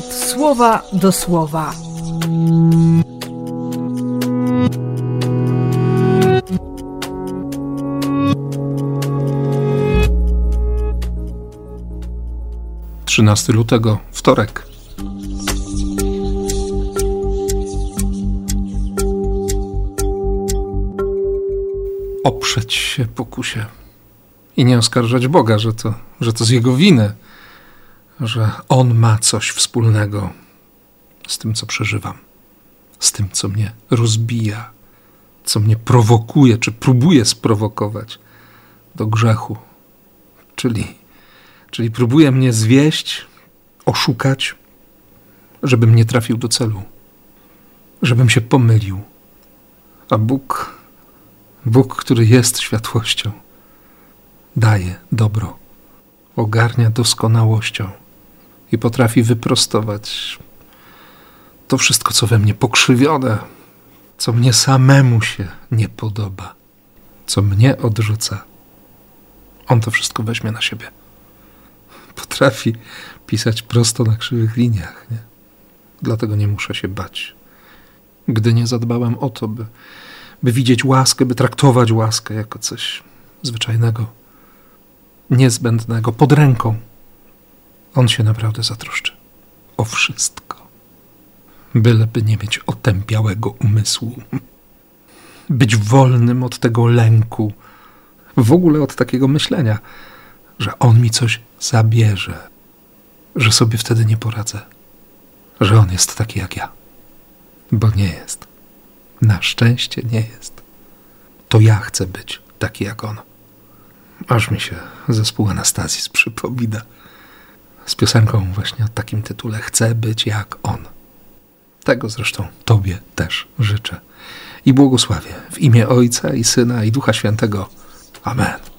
słowa do słowa. Trzynasty lutego, wtorek. Oprzeć się pokusie i nie oskarżać Boga, że to, że to z jego winy, że on ma coś wspólnego z tym, co przeżywam, z tym, co mnie rozbija, co mnie prowokuje, czy próbuje sprowokować do grzechu, czyli, czyli próbuje mnie zwieść, oszukać, żebym nie trafił do celu, żebym się pomylił. A Bóg, Bóg, który jest światłością, daje dobro, ogarnia doskonałością i potrafi wyprostować to wszystko, co we mnie pokrzywione, co mnie samemu się nie podoba, co mnie odrzuca. On to wszystko weźmie na siebie. Potrafi pisać prosto na krzywych liniach, nie? Dlatego nie muszę się bać. Gdy nie zadbałem o to, by, by widzieć łaskę, by traktować łaskę jako coś zwyczajnego, niezbędnego, pod ręką, on się naprawdę zatroszczy o wszystko. Byleby nie mieć otępiałego umysłu, być wolnym od tego lęku, w ogóle od takiego myślenia, że on mi coś zabierze, że sobie wtedy nie poradzę, że on jest taki jak ja. Bo nie jest. Na szczęście nie jest. To ja chcę być taki jak on. Aż mi się zespół Anastazji przypomina. Z piosenką właśnie o takim tytule Chcę być jak on. Tego zresztą Tobie też życzę. I błogosławię w imię Ojca i Syna i Ducha Świętego. Amen.